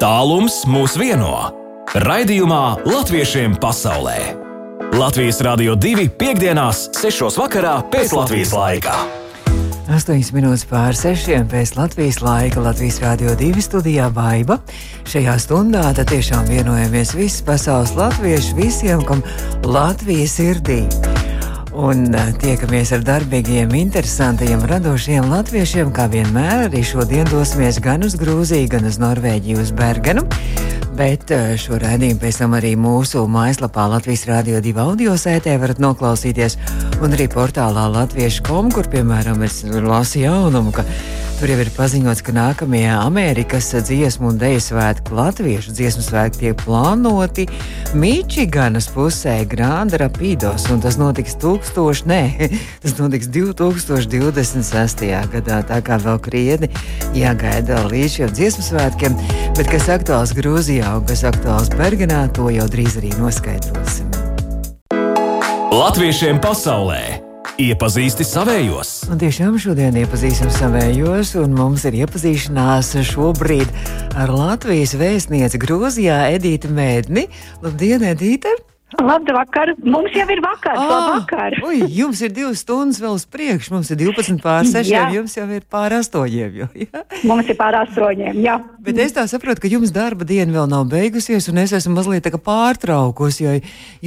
Tālums mūs vieno. Raidījumā Latviešiem pasaulē. Latvijas Rādio 2.5.6. vakarā pēc Latvijas laika. 8 minūtes pār 6 pēc Latvijas laika Latvijas Rādio 2 studijā Baiva. Šajā stundā tiešām vienojamies visi pasaules latvieši, visiem, kam Latvijas sirdī. Un eh, tiekamies ar darbīgiem, interesantiem, radošiem latviešiem, kā vienmēr. Arī šodien dosimies gan uz Grūziju, gan uz Norvēģiju, uz Bergenu. Bet eh, šo raidījumu pēc tam arī mūsu mājaslapā Latvijas Rādio 2 audio sētē varat noklausīties. Un arī portālā Latviešu kom, kur, piemēram, es lasu jaunumu, ka Tur jau ir paziņots, ka nākamie Amerikas dziesmu un dēļu svētki, latviešu dziesmu svētki tiek plānoti Mičiganas pusē, Grāna Rapidos, tas notiks 1000, nē, tas notiks 2026. gadā, tā kā vēl krietni jāgaida līdz šiem dziesmu svētkiem, bet kas aktuāls Grūzijā un kas aktuāls Bergenā, to jau drīz arī noskaidrosim. Latviešiem pasaulē! Iepazīsti savējos. Un tiešām šodien iepazīstam savējos, un mums ir iepazīšanās šobrīd ar Latvijas vēstnieci Grūzijā Edīti Mēdni. Labdien, Edīte! Labvakar! Mums jau ir vakars. Ah, labvakar. Uj, jums ir divas stundas vēl uz priekšu. Mums ir 12 pār 6, jums jau ir pār 8. Jau, ja? Mums ir pār 8. Jā. Bet es tā saprotu, ka jums darba diena vēl nav beigusies, un es esmu mazliet pārtraukusi, jo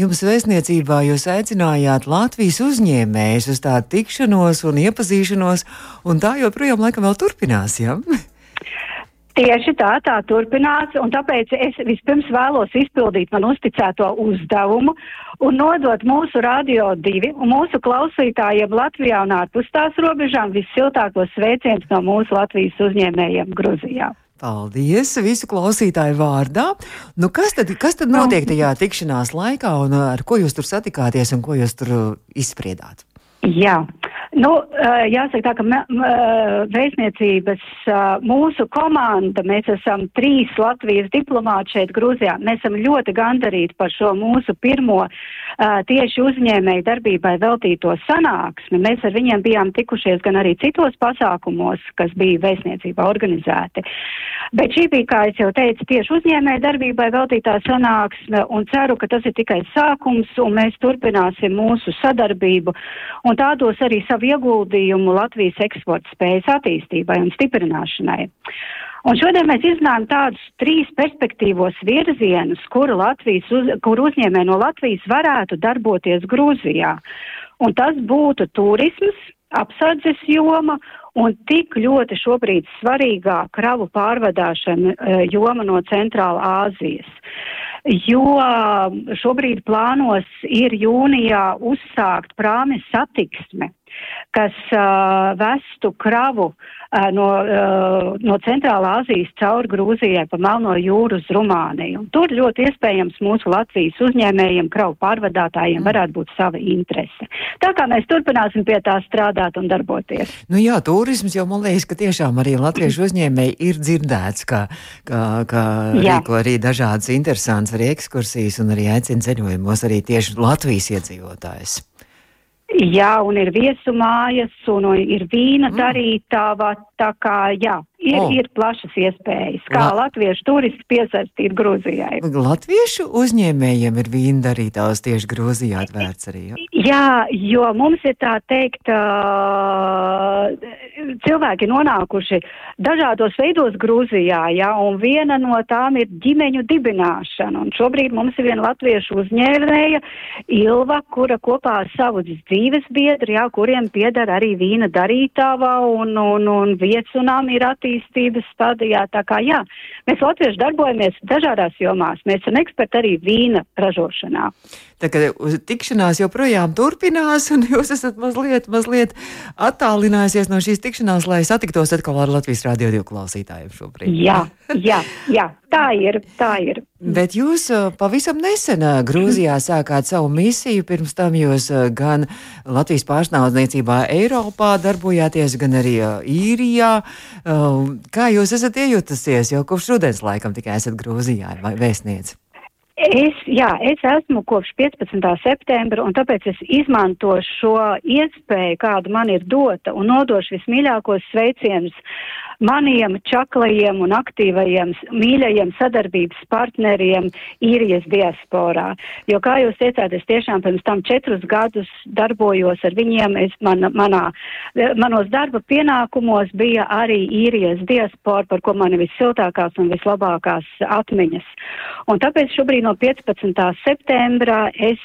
jums vēstniecībā jūs aicinājāt Latvijas uzņēmējus uz tādu tikšanos un iepazīšanos, un tā joprojām laikam vēl turpinās. Ja? Tieši tā, tā turpinās, un tāpēc es vispirms vēlos izpildīt man uzticēto uzdevumu un nodot mūsu radio divi un mūsu klausītājiem Latvijā un ārpus tās robežām vissiltākos sveicienus no mūsu Latvijas uzņēmējiem Gruzijā. Paldies visu klausītāju vārdā. Nu, kas, tad, kas tad notiek tajā tikšanās laikā un ar ko jūs tur satikāties un ko jūs tur izspriedāt? Jā, Nu, jāsaka tā, ka vēstniecības mūsu komanda, mēs esam trīs Latvijas diplomāti šeit Grūzijā. Mēs esam ļoti gandarīti par šo mūsu pirmo tieši uzņēmēju darbībai veltīto sanāksmi. Mēs ar viņiem bijām tikušies gan arī citos pasākumos, kas bija vēstniecībā organizēti. Bet šī bija, kā es jau teicu, tieši uzņēmēju darbībai veltītā sanāksme un ceru, ka tas ir tikai sākums un mēs turpināsim mūsu sadarbību un tādos arī savu savu ieguldījumu Latvijas eksporta spējas attīstībai un stiprināšanai. Un šodien mēs izrunājam tādus trīs perspektīvos virzienus, kuru, Latvijas uz, kur uzņēmē no Latvijas varētu darboties Grūzijā. Un tas būtu turisms, apsardzes joma un tik ļoti šobrīd svarīgā kravu pārvadāšana e, joma no Centrāla Āzijas. Jo šobrīd plānos ir jūnijā uzsākt prāmes satiksme kas uh, vestu kravu uh, no, uh, no Centrālā Azijas caur Grūzijai pa Melno jūru uz Rumāniju. Un tur ļoti iespējams mūsu Latvijas uzņēmējiem, kravu pārvadātājiem mm. varētu būt sava interese. Tā kā mēs turpināsim pie tā strādāt un darboties. Nu jā, turisms jau man liekas, ka tiešām arī latviešu uzņēmēji ir dzirdēts, ka, ka, ka rīko arī dažādas interesantas arī ekskursijas un arī aicina ceļojumos arī tieši Latvijas iedzīvotājus. Jā, un ir viesu mājas, un ir vīna mm. darītava, tā kā, jā, ir, oh. ir plašas iespējas, kā La... latviešu turisti piesaistīt Grūzijai. Latviešu uzņēmējiem ir vīna darītājs tieši Grūzijā atvērts arī. Ja? Jā, jo mums ir tā teikt, cilvēki nonākuši dažādos veidos Grūzijā, jā, un viena no tām ir ģimeņu dibināšana. Un šobrīd mums ir viena latviešu uzņēmēja, Ilva, kura kopā ar savu dzīves biedru, jā, kuriem piedara arī vīna darītājā un, un, un viesunām ir attīstīta attīstības stadijā. Tā kā jā, mēs latvieši darbojamies dažādās jomās. Mēs esam eksperti arī vīna ražošanā. Tā kā tikšanās joprojām turpinās, un jūs esat mazliet, mazliet attālinājusies no šīs tikšanās, lai satiktos atkal ar Latvijas radio klausītājiem šobrīd. Jā, jā, jā, tā ir, tā ir. Bet jūs pavisam nesen Grūzijā sākāt savu misiju, pirms tam jūs gan Latvijas pārstāvniecībā Eiropā darbojāties, gan arī īrijā. Kā jūs esat iejutusies, jo kopš rudens laikam tikai esat Grūzijā vai vēstniece? Es, jā, es esmu kopš 15. septembra, un tāpēc es izmantošu šo iespēju, kāda man ir dota, un nodošu vismīļākos sveicienus maniem čaklajiem un aktīvajiem, mīļajiem sadarbības partneriem īrijas diasporā. Jo, kā jūs teicāt, es tiešām pirms tam četrus gadus darbojos ar viņiem. Es man, manā, manos darba pienākumos bija arī īrijas diaspora, par ko man ir vissiltākās un vislabākās atmiņas. Un tāpēc šobrīd no 15. septembra es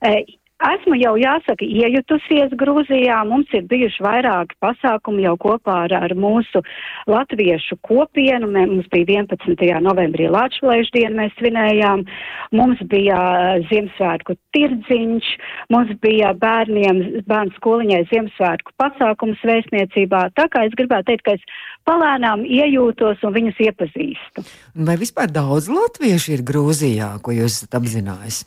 e, Esmu jau jāsaka iejutusies Grūzijā. Mums ir bijuši vairāki pasākumi jau kopā ar, ar mūsu latviešu kopienu. Mums bija 11. novembrī Latvijas dienu mēs svinējām. Mums bija Ziemassvētku tirdziņš, mums bija bērniem, bērnu skoliņai Ziemassvētku pasākums vēstniecībā. Tā kā es gribētu teikt, ka es palēnām iejūtos un viņus iepazīstu. Vai vispār daudz latviešu ir Grūzijā, ko jūs esat apzinājis?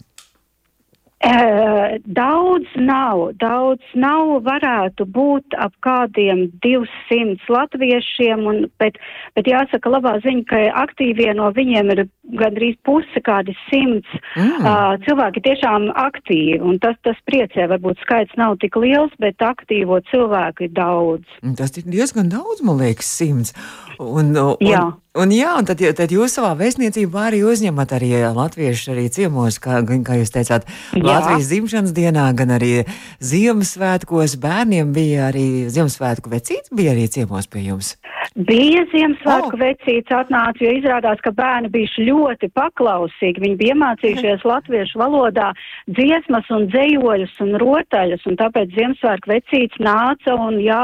Uh, daudz nav, daudz nav, varētu būt ap kādiem 200 latviešiem, un, bet, bet jāsaka labā ziņa, ka aktīvie no viņiem ir gandrīz puse, kādi simts mm. uh, cilvēki tiešām aktīvi, un tas, tas priecē, varbūt skaits nav tik liels, bet aktīvo cilvēku ir daudz. Tas ir diezgan daudz, man liekas, simts. Un, un, jā. Un, jā, un tad, tad jūs savā vēstniecībā arī uzņemat arī latviešu arī ciemos, kā, kā jūs teicāt, jā. Latvijas dzimšanas dienā, gan arī Ziemassvētkos. Bērniem bija arī Ziemassvētku vecīts, bija arī ciemos pie jums. Bija Ziemassvētku oh. vecīts atnāca, jo izrādās, ka bērni bijuši ļoti paklausīgi. Viņi bija iemācījušies latviešu valodā dziesmas un dzējoļus un rotaļus, un tāpēc Ziemassvētku vecīts nāca un jā,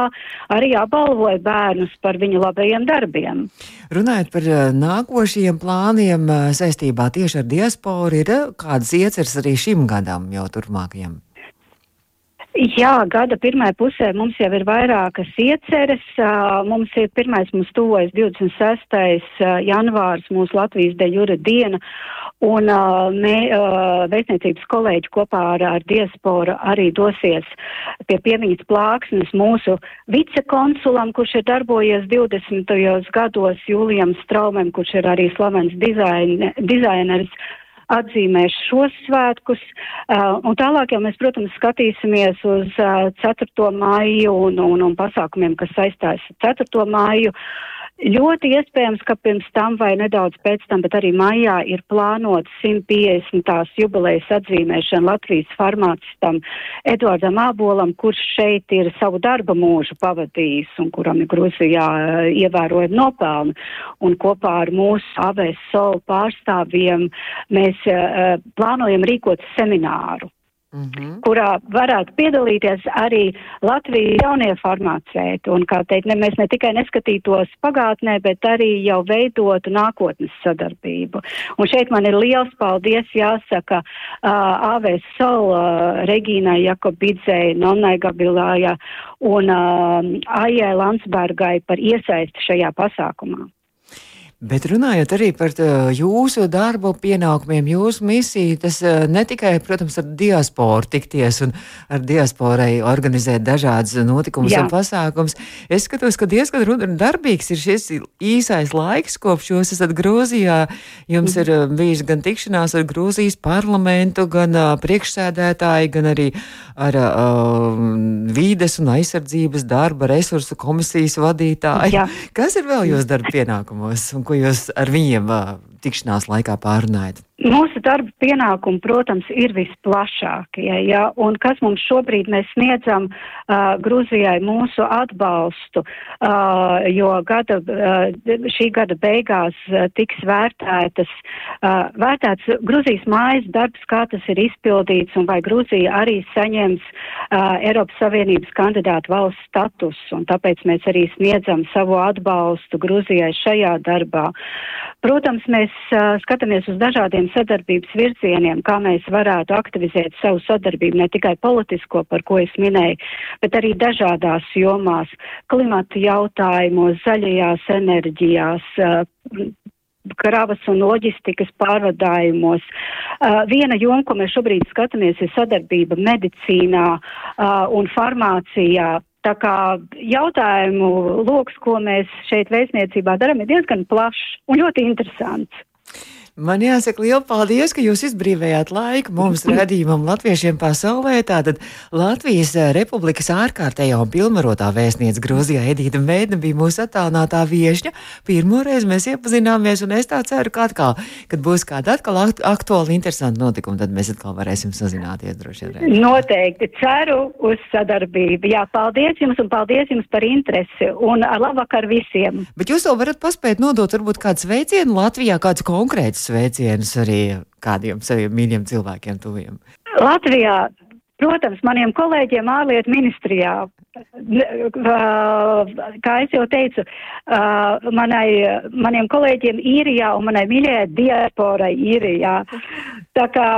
arī apbalvoja bērnus par viņu labajiem darbiem. Runājot par eh, nākošajiem plāniem eh, saistībā tieši ar diasporu, ir eh, kādas ieceras arī šim gadam jau turpmākajam? Jā, gada pirmā pusē mums jau ir vairākas ieceres. Mums ir pirmais, mums tuvojas 26. janvārs, mūsu Latvijas de jura diena, un mē, vēstniecības kolēģi kopā ar, ar diasporu arī dosies pie piemiņas plāksnes mūsu vicekonsulam, kurš ir darbojies 20. gados, Jūlijam Straumem, kurš ir arī slavens dizaine, dizaineris atzīmēs šos svētkus. Uh, un tālāk jau mēs, protams, skatīsimies uz uh, 4. māju un, un, un pasākumiem, kas saistās ar 4. māju. Ļoti iespējams, ka pirms tam vai nedaudz pēc tam, bet arī maijā ir plānota 150. jubilejas atzīmēšana Latvijas farmācistam Eduardam Ābolam, kurš šeit ir savu darba mūžu pavadījis un kuram ir Grūzijā ievērojami nopelni. Un kopā ar mūsu AVSO pārstāvjiem mēs plānojam rīkot semināru Mm -hmm. kurā varētu piedalīties arī Latvijas jaunie farmācēti. Un, kā teikt, ne, mēs ne tikai neskatītos pagātnē, bet arī jau veidotu nākotnes sadarbību. Un šeit man ir liels paldies jāsaka uh, AV Sol, uh, Regīnai Jakobidzei, Nonnai Gabilāja un uh, Aijai Landsbergai par iesaisti šajā pasākumā. Bet runājot arī par jūsu darbu, pienākumiem, jūsu misiju, tas ne tikai, protams, ar diasporu tikties un ar diasporai organizēt dažādas notikumus Jā. un pasākums. Es skatos, ka diezgan darbīgs ir šis īsais laiks, kopš jūs esat Grūzijā. Jums ir bijis gan tikšanās ar Grūzijas parlamentu, gan uh, priekšsēdētāji, gan arī ar uh, vīdes un aizsardzības darba resursu komisijas vadītāju. Jā. Kas ir vēl jūsu darba pienākumos? Un ko jūs ar viņiem tikšanās laikā pārunājat? Mūsu darba pienākumi, protams, ir visplašākie, ja, un kas mums šobrīd mēs sniedzam uh, Gruzijai mūsu atbalstu, uh, jo gada, uh, šī gada beigās uh, tiks vērtētas, uh, vērtēts Gruzijas mājas darbs, kā tas ir izpildīts, un vai Gruzija arī saņems uh, Eiropas Savienības kandidātu valsts status, un tāpēc mēs arī sniedzam savu atbalstu Gruzijai šajā darbā. Protams, mēs uh, skatāmies uz dažādiem sadarbības virzieniem, kā mēs varētu aktivizēt savu sadarbību ne tikai politisko, par ko es minēju, bet arī dažādās jomās - klimata jautājumos, zaļajās enerģijās, uh, kravas un loģistikas pārvadājumos. Uh, viena joma, ko mēs šobrīd skatāmies, ir sadarbība medicīnā uh, un farmācijā. Tā kā jautājumu lokus, ko mēs šeit vēstniecībā darām, ir diezgan plašs un ļoti interesants. Man jāsaka liela paldies, ka jūs izbrīvējāt laiku mums redzījumam latviešiem pasaulē. Tātad Latvijas eh, Republikas ārkārtējā un pilnvarotā vēstniece Grozijā Edīta Mēdne bija mūsu attālinātā viešņa. Pirmoreiz mēs iepazināmies, un es tā ceru, ka atkal, kad būs kāda atkal aktuāla, interesanta notikuma, tad mēs atkal varēsim sazināties droši vien. Noteikti ceru uz sadarbību. Jā, paldies jums un paldies jums par interesi un labvakar visiem. Bet jūs vēl varat paspēt nodot varbūt kādu sveicienu Latvijā, kāds konkrēts sveicienus arī kādiem saviem mīļiem cilvēkiem tuviem? Latvijā, protams, maniem kolēģiem ārlietu ministrijā, kā es jau teicu, manai, maniem kolēģiem īrijā un manai mīļajai diasporai īrijā. Tā kā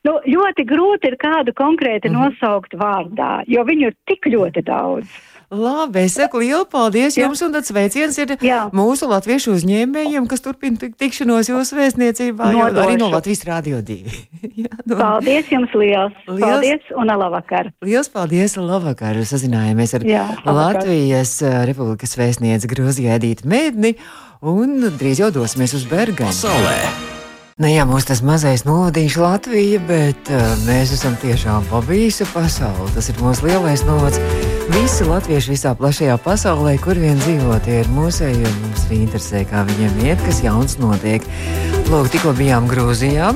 Nu, ļoti grūti ir kādu konkrēti -hmm. nosaukt vārdā, jo viņu ir tik ļoti daudz. Labi, es saku lielu paldies Jā. jums, un tāds sveiciens ir Jā. mūsu latviešu uzņēmējiem, kas turpina tikšanos jūsu vēstniecībā, jo arī no Latvijas Rādio 2. Jā, no... Paldies jums liels! liels! Paldies un labvakar! Liels paldies un labvakar! Sazinājāmies ar Jā, Latvijas eh, Republikas vēstnieci Grozijā Edīti Mēdni, un drīz jau dosimies uz Bergenu. Pasaulē! Nu, jā, mums tas mazais novadījis Latvija, bet uh, mēs esam tiešām pa visu pasauli. Tas ir mūsu lielais novads. Visi latvieši visā plašajā pasaulē, kur vien dzīvo, tie ir mūsēji, un mums arī interesē, kā viņiem iet, kas jauns notiek. Lūk, tikko bijām Grūzijā.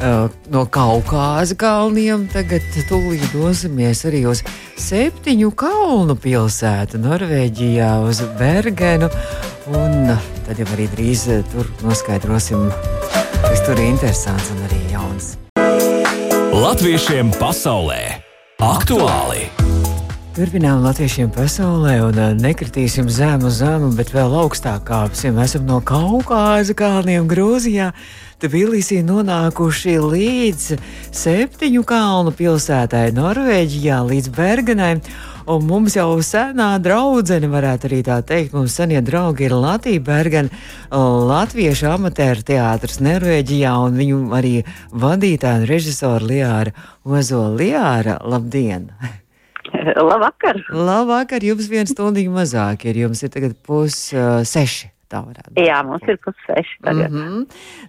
Uh, no Kaukāza kalniem tagad tūlīt dosimies arī uz septiņu kalnu pilsētu Norvēģijā, uz Bergenu. Un tad jau arī drīz tur noskaidrosim kas tur ir interesants un arī jauns. Latviešiem pasaulē aktuāli! Turpinām latviešiem pasaulē un uh, nekritīsim zemu zemu, bet vēl augstāk kāpsim. Esam no Kaukāza kalniem Grūzijā. Tbilisī nonākuši līdz septiņu kalnu pilsētai Norvēģijā, līdz Bergenai. Un mums jau senā draudzene, varētu arī tā teikt, mums senie draugi ir Latvija Bergena, Latviešu amatieru teātris Norvēģijā un viņu arī vadītāja un režisora Liāra Ozola Liāra. Labdien! Labvakar! Labvakar! Jums viens stundīgi mazāk ir, jums ir tagad pus uh, seši. Tā varētu būt. Jā, mums ir pusseši tagad. Mm -hmm.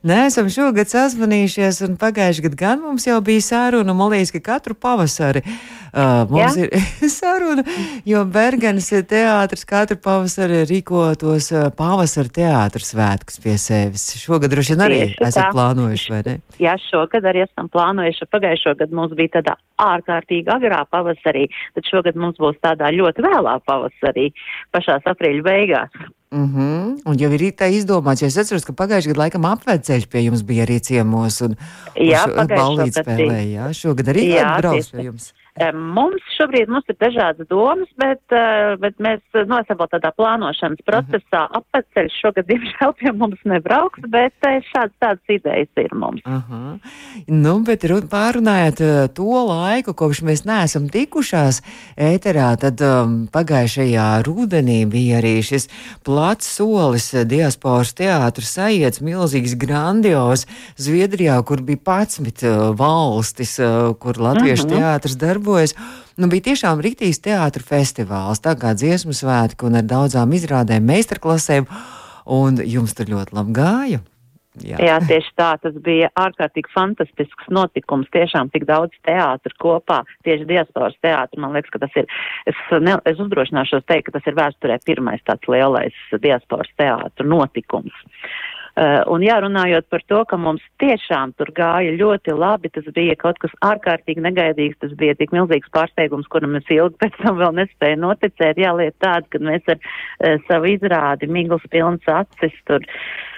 Nē, esam šogad sazvanījušies, un pagājuši gadu gan mums jau bija sāruna, un man liekas, ka katru pavasari uh, mums Jā? ir saruna, jo Bergenas teātris katru pavasari rīko tos uh, pavasara teātris svētkus pie sevis. Šogad droši vien arī Tieši esat tā. plānojuši, vai ne? Jā, šogad arī esam plānojuši. Pagājušo gadu mums bija tādā ārkārtīgi agrā pavasarī, tad šogad mums būs tādā ļoti vēlā pavasarī, pašās aprīļa beigās. Mm -hmm. Un jau ir tā izdomāts, jo es atceros, ka pagājušajā gadā laikam apveceļš pie jums bija arī ciemos un, jā, un ballīt spēlēja. Jā, šogad arī jā, brauc pie jums. Mums šobrīd mums ir dažādas domas, bet, eh, bet mēs nu, esam vēl tādā plānošanas mhm. procesā. Uh -huh. Apceļš šogad, diemžēl, pie mums nebrauks, bet eh, šādas tādas idejas ir mums. Uh -huh. Nu, bet pārunājot eh, to laiku, kopš mēs neesam tikušās ēterā, tad um, pagājušajā rudenī bija arī šis plats solis diasporas teātris aiets, milzīgs, grandios Zviedrijā, kur bija 11 uh, valstis, kur latviešu uh -huh. teātris darbojas darbojas. Nu, bija tiešām rītīgs teātris festivāls, tā kā dziesmu svētki un ar daudzām izrādēm, meistarklasēm, un jums tur ļoti labi gāja. Jā. Jā, tieši tā. Tas bija ārkārtīgi fantastisks notikums. Tiešām tik daudz teātru kopā, tieši diasporas teātris. Man liekas, ka tas ir, es, ne, es uzdrošināšos teikt, ka tas ir vēsturē pirmais tāds lielais diasporas teātru notikums. Uh, un jārunājot par to, ka mums tiešām tur gāja ļoti labi, tas bija kaut kas ārkārtīgi negaidīgs, tas bija tik milzīgs pārsteigums, kuram es ilgi pēc tam vēl nespēju noticēt. Jāliet tāda, ka mēs ar uh, savu izrādi miglas pilns acis tur Eh,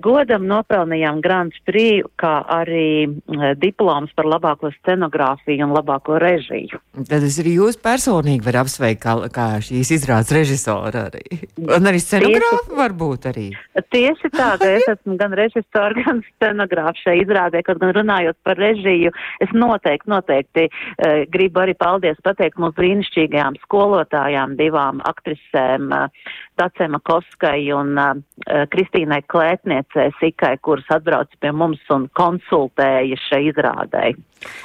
godam nopelnījām Grand Prix, kā arī eh, diploms par labāko scenogrāfiju un labāko režiju. Tad es arī jūs personīgi varu apsveikt kā, kā šīs izrādes režisora arī. Un arī scenogrāfa varbūt arī. Tieši tāda, es esmu gan režisora, gan scenogrāfa šai izrādē, kaut gan runājot par režiju, es noteikti, noteikti uh, gribu arī paldies pateikt mūsu brīnišķīgajām skolotājām, divām aktrisēm, uh, Tacema Koskai un uh, Kristīnai Klētniecē Sikai, kuras atbrauc pie mums un konsultēja šai izrādēji.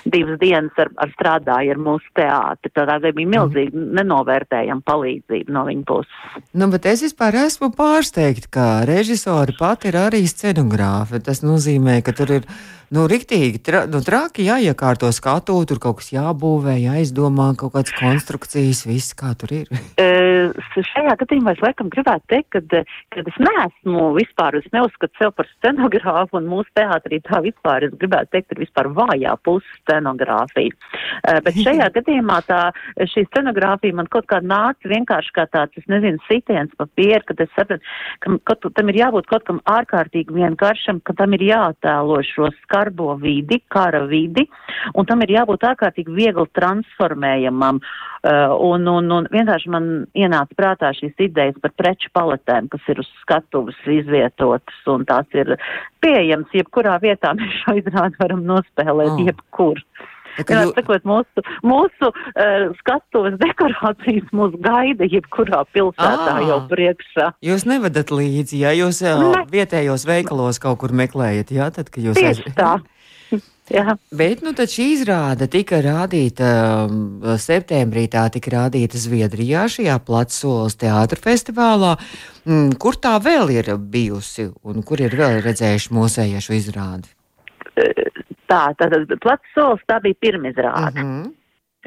Divas dienas ar, ar strādāja ar mūsu teātri. Tā bija milzīgi mm. nenovērtējama palīdzība no viņa puses. Nu, bet es vispār esmu pārsteigta, ka režisori pati ir arī scenogrāfi. Tas nozīmē, ka tur ir nu, riktīgi tra, nu, traki jāiekārto skatu, tur kaut kas jābūvē, jāizdomā kaut kādas konstrukcijas, viss kā tur ir. Uh, šajā gadījumā es laikam gribētu teikt, ka, ka es neesmu vispār, es neuzskatu sev par scenogrāfu, un mūsu teātrī tā vispār, es gribētu teikt, ir vispār vājā puse scenogrāfija. Uh, bet šajā gadījumā tā, šī scenogrāfija man kaut kā nāca vienkārši kā tāds, es nezinu, sitiens papīra, kad es sapratu, ka kaut, tam ir jābūt kaut kam ārkārtīgi vienkāršam, ka tam ir jātēlo šo skarbo vidi, kara vidi, un tam ir jābūt ārkārtīgi viegli transformējamam. Uh, un, un, un vienkārši man ienāca prātā šīs idejas par preču paletēm, kas ir uz skatuves izvietotas, un tās ir pieejamas jebkurā vietā. Mēs šo izrādi varam nospēlēt Oh. jebkur. Jā, jū- sakot, mūsu, mūsu uh, skatuves dekorācijas mūs gaida jebkurā pilsētā Ā. jau priekšā. Jūs nevadat līdzi, ja jūs ā, Ne. vietējos veikalos kaut kur meklējat, jā, tad, kad jūs tā. Jā. Bet nu, šī izrāde tika rādīta um, septembrī, tā tika rādīta Zviedrijā, šajā Platsolas teātra festivālā. Mm, kur tā vēl ir bijusi un kur ir vēl redzējuši mūsējie šo izrādi? Tā, tātad plats solis, tā bija pirmizrāde. Mhm. eh,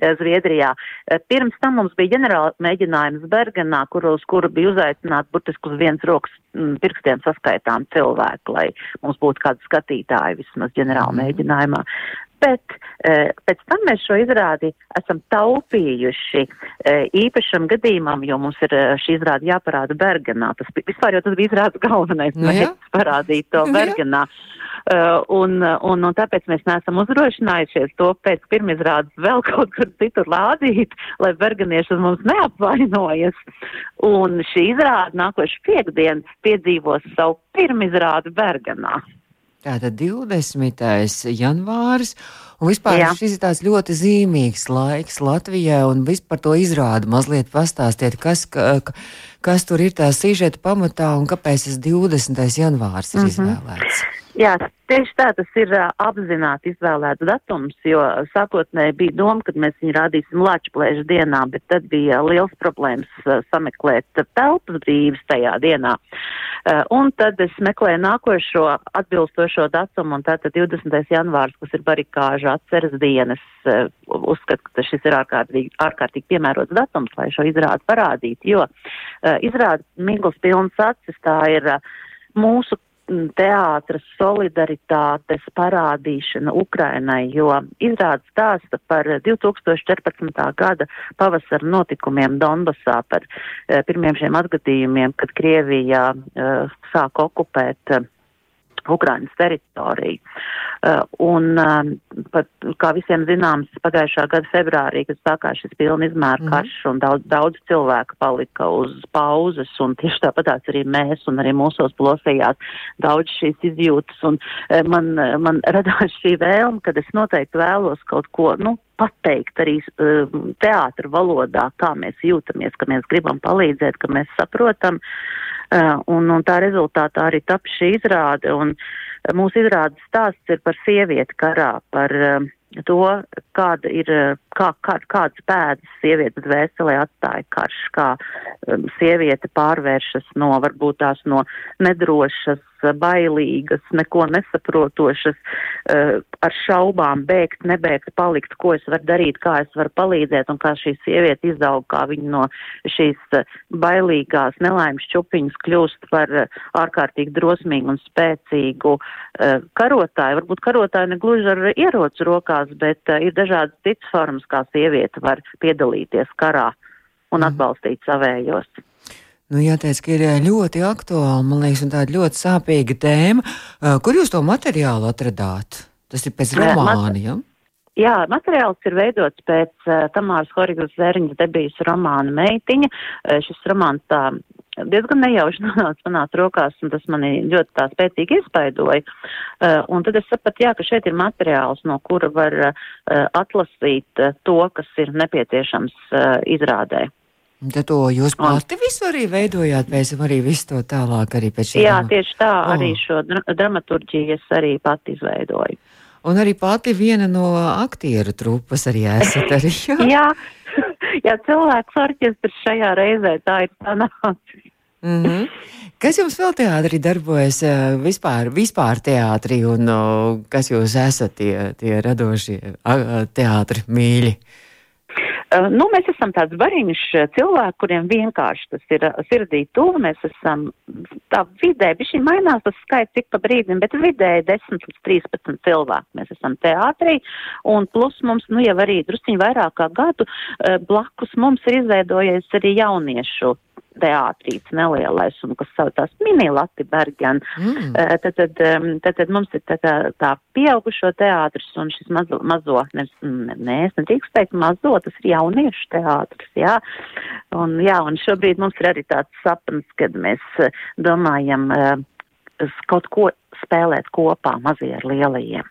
Zviedrijā. Eh, Pirms tam mums bija ģenerāla mēģinājums Bergenā, kur uz kuru bija uzaicināti burtiski uz viens rokas mm, pirkstiem saskaitām cilvēku, lai mums būtu kādi skatītāji vismaz ģenerāla Mhm. mēģinājumā. Bet e, pēc tam mēs šo izrādi esam taupījuši e, īpašam gadījumam, jo mums ir e, šī izrāde jāparāda Bergenā. Tas vispār jau tas bija izrādes galvenais Nu mērķis parādīt to Nu. Bergenā. Uh, un, un, un tāpēc mēs neesam uzdrošinājušies to pēc pirmizrādes vēl kaut kur citur lādīt, lai berganieši uz mums neapvainojas. Un šī izrāde nākošu piekdienu piedzīvos savu pirmizrādi Berganā. Tātad 20. janvāris, un vispār Jā. Šis ir tāds ļoti zīmīgs laiks Latvijai, un vispār to izrādu mazliet pastāstiet, kas, ka, ka- kas tur ir tā sižeta pamatā un kāpēc tas 20. janvārs ir mm -hmm. izvēlēts. Jā, tieši tā tas ir ā, apzināti izvēlēts datums, jo sākotnēji bija doma, ka mēs viņu rādīsim Lačplēža dienā, bet tad bija liels problēmas ā, sameklēt telpas brīvas tajā dienā. Ā, Un tad es meklēju nākošo atbilstošo datumu, un tātad 20. janvārs, kas ir barikāža atceras dienas, uzskatu, ka šis ir ārkārtīgi, ārkārtīgi piemērots datums, lai šo izrādi parādītu, jo izrāda Migls pilns acis, tā ir mūsu teātras solidaritātes parādīšana Ukrainai, jo izrāda stāsta par 2014. gada pavasara notikumiem Donbasā, par eh, pirmiem šiem atgadījumiem, kad Krievija eh, sāk okupēt eh, Ukrainas teritoriju. Uh, un, uh, pat, kā visiem zināms, pagājušā gada februārī, kad sākās šis pilna izmēra Mhm. karš un daudz, daudz cilvēku palika uz pauzes, un tieši tāpatās arī mēs un arī mūsos plosējās daudz šīs izjūtas, un uh, man, man radās šī vēlme, kad es noteikti vēlos kaut ko, nu, pateikt arī uh, teātra valodā, kā mēs jūtamies, ka mēs gribam palīdzēt, ka mēs saprotam. Uh, un, un tā rezultātā arī tap šī izrāde. Un uh, mūsu izrādes stāsts ir par sievieti karā, par uh, to, kāda ir, uh, kā, kā, kādas pēdas sievietes dvēselē atstāja karš, kā um, sieviete pārvēršas no varbūt tās no nedrošas, bailīgas, neko nesaprotošas, uh, ar šaubām bēgt, nebēgt, palikt, ko es varu darīt, kā es varu palīdzēt, un kā šī sieviete izaug, kā viņa no šīs uh, bailīgās nelaimes čupiņas kļūst par uh, ārkārtīgi drosmīgu un spēcīgu karotāju. Varbūt karotāju ne gluži ar ieroci rokās, bet ir dažādas citas formas, kā sieviete var piedalīties karā un atbalstīt savējos. Nu, jāteic, ka ir ļoti aktuāla, man liekas, un tāda ļoti sāpīga tēma. Uh, Kur jūs to materiālu atradāt? Tas ir pēc mat- romāna, ja? Jā, materiāls ir veidots pēc uh, Tamāras Horigas Zēriņas debijas romāna Meitiņa. Uh, šis romāns tā diezgan nejauši nonāca manās rokās, un tas mani ļoti tā spēcīgi iespaidoja. Uh, un tad es sapratu, jā, ka šeit ir materiāls, no kura var uh, atlasīt uh, to, kas ir nepieciešams uh, izrādē. Un Tad to jūs Un- pati visu arī veidojāt, pēc tam arī visu to tālāk arī pēc šī Jā, romāna? tieši tā, Oh. arī šo dra dramaturģiju es arī pati izveidoju. Un arī pati viena no aktieru trupas arī esat arī. Jā, jā, jā cilvēks orķestrs šajā reizē tā ir sanācis. Mm -hmm. Kas jums vēl teātrī darbojas eh, vispār, vispār teātrī un kas jūs esat tie, tie radošie teātri mīļi? Uh, nu, mēs esam tāds bariņš cilvēki, kuriem vienkārši tas ir sirdī tuvu. Mēs esam tā vidē, bišķi mainās tas skaits ik pa brīdim, bet vidēji 10 līdz 13 cilvēki. Mēs esam teātrī un plus mums, nu jau arī drusciņi vairāk kā gadu blakus mums ir izveidojies arī jauniešu teātrīts nelielais un kas saucās mini Lati Bergen. Mm. Uh, tad, tad, tad, tad mums ir tā, tā, tā pieaugušo teātris un šis mazo, mazo ne, ne, es nedrīkst teikt mazo, tas ir jauniešu teātris, jā. Un, jā, un šobrīd mums ir arī tāds sapnis, kad mēs uh, domājam uh, kaut ko spēlēt kopā mazie ar lielajiem.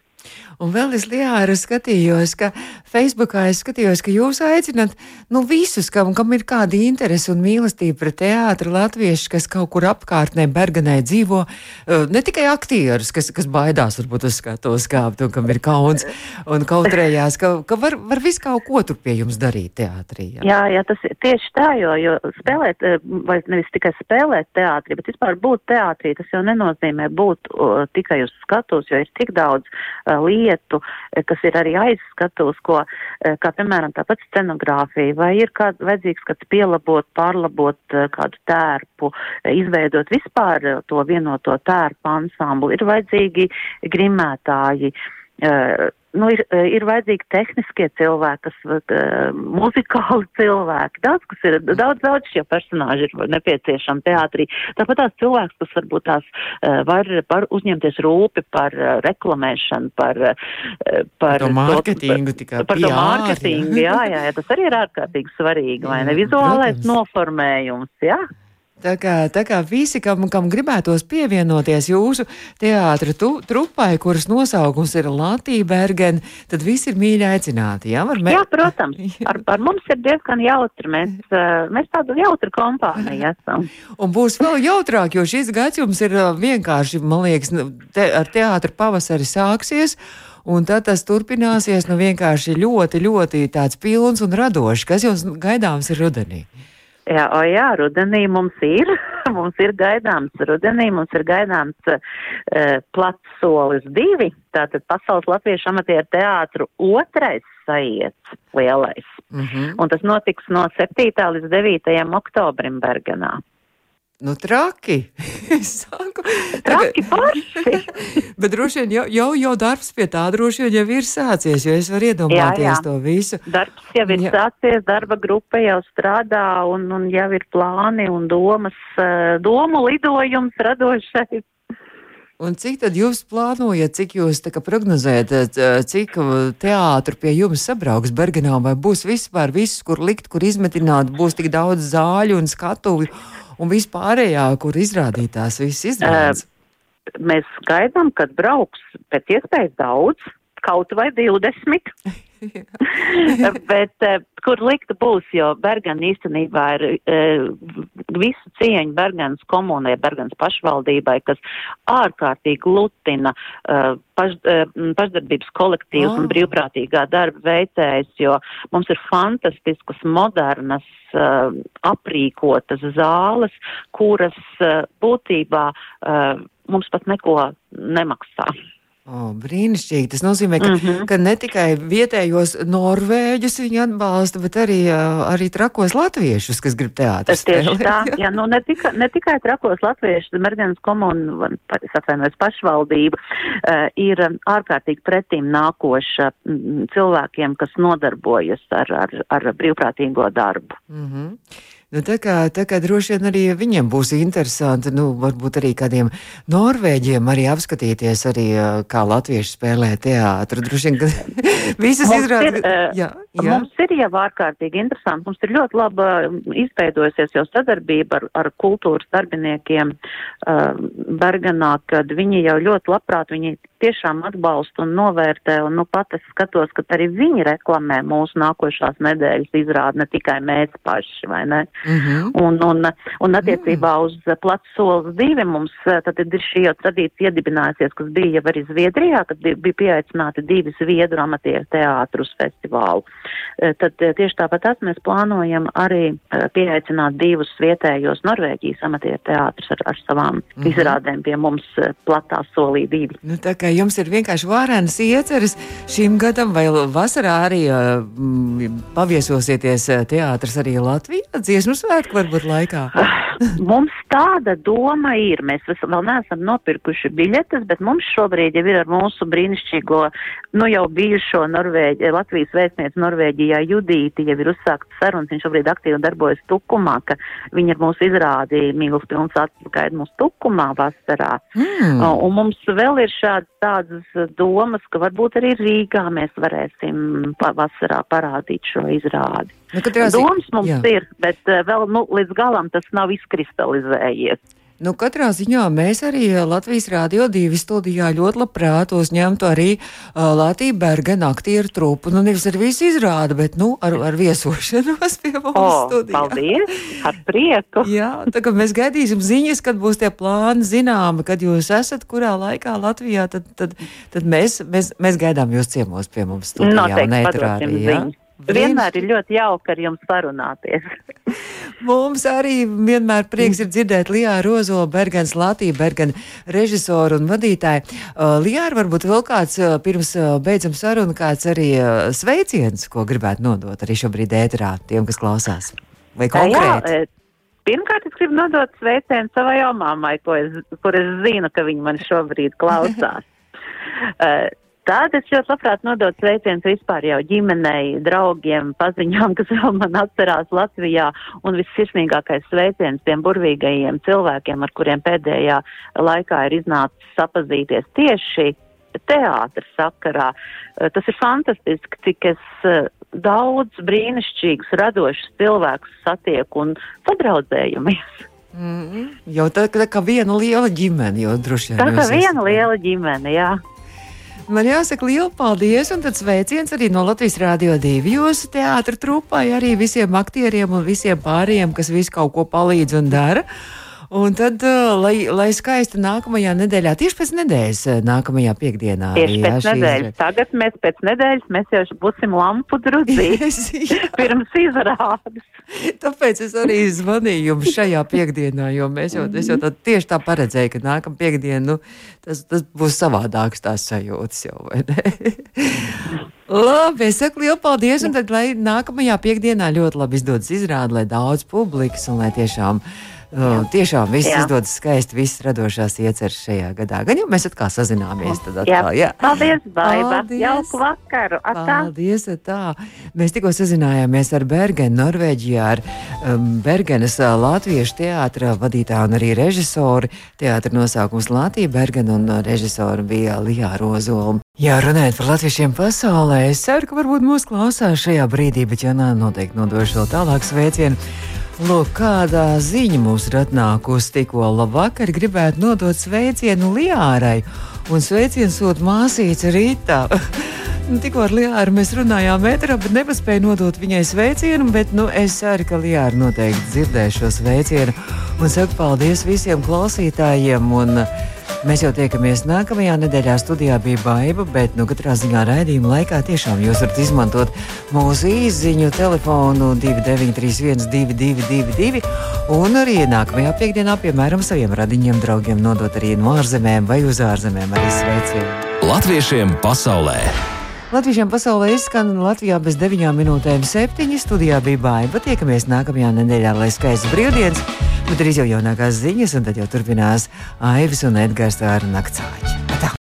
Un vēl es Liāra skatījos, ka Facebookā es skatījos, ka jūs aicināt nu, visus, kam, kam ir kāda interese un mīlestība pret teātru, latviešu, kas kaut kur apkārtnē Bergenē dzīvo, eh, ne tikai aktierus, kas, kas baidās varbūt uz skatuves kāpt un kam ir kauns un kautrējās, ka, ka var, var visu kaut ko tur pie jums darīt teātrī. Jā, jā, jā tas tieši tā, jo, jo spēlēt, eh, vai nevis tikai spēlēt teātrī, bet vispār būt teātrī, tas jau nenozīmē būt uh, tikai uz skatuves, jo ir tik daudz uh, lietu lietu, eh, kas ir arī aizskatos, ko, eh, kā piemēram tāpat scenogrāfija, vai ir kāds vajadzīgs kāds pielabot, pārlabot eh, kādu tērpu, izveidot vispār to vienoto tērpu ansamblu, ir vajadzīgi grimētāji nu, ir, eh, ir vajadzīgi tehniskie cilvēki, kas, uh, muzikāli cilvēki. Daudz, kas ir, daudz, daudz šie personāži ir nepieciešami teātrī. Tāpat tās cilvēks, kas varbūt tās var, var uzņemties rūpi par reklamēšanu, par, par to mārketingu, tikai par to mārketingu. Jā, jā, jā, tas arī ir ārkārtīgi svarīgi, vai ne? Vizuālais Protams. noformējums, jā. Tā kā, tā kā visi, kam, kam gribētos pievienoties jūsu teātra tu, trupai, kuras nosaukums ir Latvija Bergen, tad visi ir mīļi aicināti. Jā, mē... jā protams. Ar, ar mums ir diezgan jautri. Mēs, eh, mēs tādu jautru kompāniju esam. Un būs vēl jautrāk, jo šis gads jums ir eh, vienkārši, man liekas, nu, te, ar teātra pavasari sāksies. Un tad tas turpināsies nu vienkārši ļoti, ļoti tāds pilns un radošs. Kas jums gaidāms ir rudenī? Jā, o jā, rudenī mums ir, mums ir gaidāms, rudenī mums ir gaidāms uh, plats solis divi, tātad Pasaules Latviešu amatieru teātru otrais saiets lielais. Mm -hmm. Un tas notiks no 7. līdz 9. oktobrim Bergenā. Nu, traki. saku, traki paši. Bet droši vien jau, jau, jau darbs pie tā droši vien jau ir sācies, jo es varu iedomāties jā, jā. to visu. Darbs jau ir jā. sācies, darba grupa jau strādā un, un jau ir plāni un domas, eh, domu lidojums radošais. Un cik tad jūs plānojat, cik jūs prognozējat, eh, cik teātris pie jums sabrauks Bergenā, vai būs vispār viss, kur likt, kur izmetināt, būs tik daudz zāļu un skatuvi? Un vispārējā, kur izrādītās viss izrādās? Uh, mēs gaidām, kad brauks pēc iespējas daudz, kaut vai 20. Bet uh, kur likt būs, jo Bergana īstenībā ir uh, visu cieņu Berganas komunai, Berganas pašvaldībai, kas ārkārtīgi lutina uh, paš, pašdarbības kolektīvs oh. un brīvprātīgā darba veicējs, jo mums ir fantastiskas, modernas, aprīkotas zāles, kuras būtībā mums pat neko nemaksā. Oh, brīnišķīgi. Tas nozīmē, ka, mm -hmm. ka ne tikai vietējos norvēģus viņi atbalsta, bet arī, arī trakos latviešus, kas grib teātris. Tas tieši tā, jā, nu ne, tika, ne tikai trakos latviešus, Mergenas komuna, es atvainojos pašvaldība, uh, ir ārkārtīgi pretīm nākoša cilvēkiem, kas nodarbojas ar, ar, ar brīvprātīgo darbu. Mm -hmm. Nu, tā, kā, tā kā droši vien arī viņiem būs interesanti, nu, varbūt arī kādiem norvēģiem arī apskatīties, arī, kā latvieši spēlē teātru. Droši vien, ka visas izrādes. Jā. Mums ir jau ārkārtīgi interesanti. Mums ir ļoti laba izveidojusies jau sadarbība ar, ar kultūras darbiniekiem uh, Berganā, kad viņi jau ļoti labprāt, viņi tiešām atbalsta un novērtē, un nu pat es skatos, ka arī viņi reklamē mūsu nākošās nedēļas izrādi, ne tikai mēs paši, vai ne? Mm -hmm. Un, un, un attiecībā mm. uz plats solis divi mums tad ir šī jau tradīcija iedibinājusies, kas bija jau arī Zviedrijā, kad bija pieaicināti divi Zviedru amatieru teātrus festivālu. E, tad e, tieši tāpat tas mēs plānojam arī e, pieaicināt divus vietējos Norvēģijas amatieru teātrus ar, ar savām mm -hmm. izrādēm pie mums platā solī divi. Nu, tā kā jums ir vienkārši vārēnas ieceres šim gadam vai vasarā arī mm, paviesosieties teātris arī Latvijā dziesmu svētku varbūt laikā? mums tāda doma ir. Mēs vēl neesam nopirkuši biļetes, bet mums šobrīd jau ir ar mūsu brīnišķīgo, nu jau bijušo Norvēģi, Latvijas vēstnieci Norvēģijā Judīti, jau ir uzsākts sarunas, viņš šobrīd aktīvi darbojas Tukumā, ka viņi ar mūsu izrādīja mīlus pilns atpakaļ mūsu Tukumā vasarā. Mm. Un mums vēl ir šādas tādas domas, ka varbūt arī Rīgā mēs varēsim vasarā parādīt šo izrādi. Nu, Domas mums jā. ir, bet uh, vēl nu, līdz galam tas nav izkristalizējies. Nu, katrā ziņā mēs arī eh, Latvijas Rādio 2 studijā ļoti labprāt uzņemtu arī uh, Latviju Bergena aktieru trupu. Nu, nevis ar visu izrādu, bet, nu, ar, ar viesošanos pie mums oh, studijā. Paldies! Ar prieku! Jā, tā kā mēs gaidīsim ziņas, kad būs tie plāni zināmi, kad jūs esat kurā laikā Latvijā, tad, tad, tad mēs, mēs, mēs gaidām jūs ciemos pie mums studijā. Noteikti, padosim ziņas. Vienmēr ir ļoti jauki ar jums parunāties. Mums arī vienmēr prieks ir dzirdēt Lijā Rozolu, Bergens Latviju, Bergen režisoru un vadītāju. Uh, Lijā, varbūt vēl kāds uh, pirms uh, beidzam sarunu, kāds arī sveiciens, ko gribētu nodot arī šobrīd ēterā tiem, kas klausās. Vai konkrēti? Jā, Pirmkārt, es gribu nodot sveicienu savai es, kur es zinu, ka viņa man šobrīd klausās. Tad es ļoti labprāt nodot sveicienus vispār jau ģimenei, draugiem, paziņām, kas vēl man atcerās Latvijā, un vissirsnīgākais sveiciens tiem burvīgajiem cilvēkiem, ar kuriem pēdējā laikā ir iznācis sapazīties tieši teātris sakarā. Eh, tas ir fantastiski, cik es eh, daudz brīnišķīgus, radošus cilvēkus satieku un sadraudzējumies. Mm -hmm. Jau tā, tā kā viena liela ģimene, jau droši vien. Tā kā viena liela ģimene, jā. Man jāsaka liela paldies, un tad sveiciens arī no Latvijas Rādio 2 jūsu teātra trupai, arī visiem aktieriem un visiem pārējiem, kas visu kaut ko palīdz un dara. Un tad, uh, lai, lai skaisti nākamajā nedēļā, tieši pēc nedēļas, uh, nākamajā piekdienā. Tieši jā, pēc nedēļas. Izrād. Tagad mēs pēc nedēļas mēs jau būsim lampu drudzī pirms izrādes. Tāpēc es arī zvanīju jums šajā piekdienā, jo mēs jau, jau tā, tieši tā paredzēju, ka nākamā piekdiena, nu, tas, tas būs savādāks tās sajūtas jau, vai ne? Labi, es saku lielu paldies, un tad, lai nākamajā piekdienā ļoti labi izdodas izrāde, lai daudz publikas un lai tiešām Uh, tiešām viss jā. izdodas skaisti, visas radošās ieceras šajā gadā. Gan jau mēs atkal sazināmies. Tad atkal, jā. Jā. Paldies! Paldies. Jauku vakaru! Atā. Paldies! Tā. Mēs tikko sazinājāmies ar Bergenu, Norvēģijā, ar um, Bergenas uh, latviešu teātra vadītāju un arī režisoru. Teātra nosaukums Latvija Bergena un uh, režisoru bija Lijā Rozola. Jā, runājot par latviešiem pasaulē, es ceru, ka varbūt mūs klausās šajā brīdī, bet ja nē, noteikti nodošu vēl tālāk sveicienu. Lūk, kādā ziņa mums ir atnākusi tikko labvakar. Gribētu nodot sveicienu Lijārai, un sveicienu sūta māsīca Rītā. Nu, tikko ar Liāru mēs runājām metrā, bet nepaspēju nodot viņai sveicienu, bet nu, es ceru, ka Liāra noteikti dzirdēs šo sveicienu. Un saku paldies visiem klausītājiem. Un, uh, Mēs jau tiekamies nākamajā nedēļā. Studijā bija baiva, bet nu, katrā ziņā raidījuma laikā tiešām jūs varat izmantot mūsu īsiņu telefonu 2931, 222, un arī nākamajā piekdienā, piemēram, saviem radiņiem, draugiem nodot arī no ārzemēm vai uz ārzemēm arī sveicienu. Latviešiem pasaulē! Latviešiem pasaulē izskan Latvijā bez 9 minūtēm 7. Studijā bija baiva. Tiekamies nākamajā nedēļā, lai skaists brīvdienas! Bet drīz jau jaunākās ziņas, un tad jau turpinās Aivis un Edgars ar naktsāķi.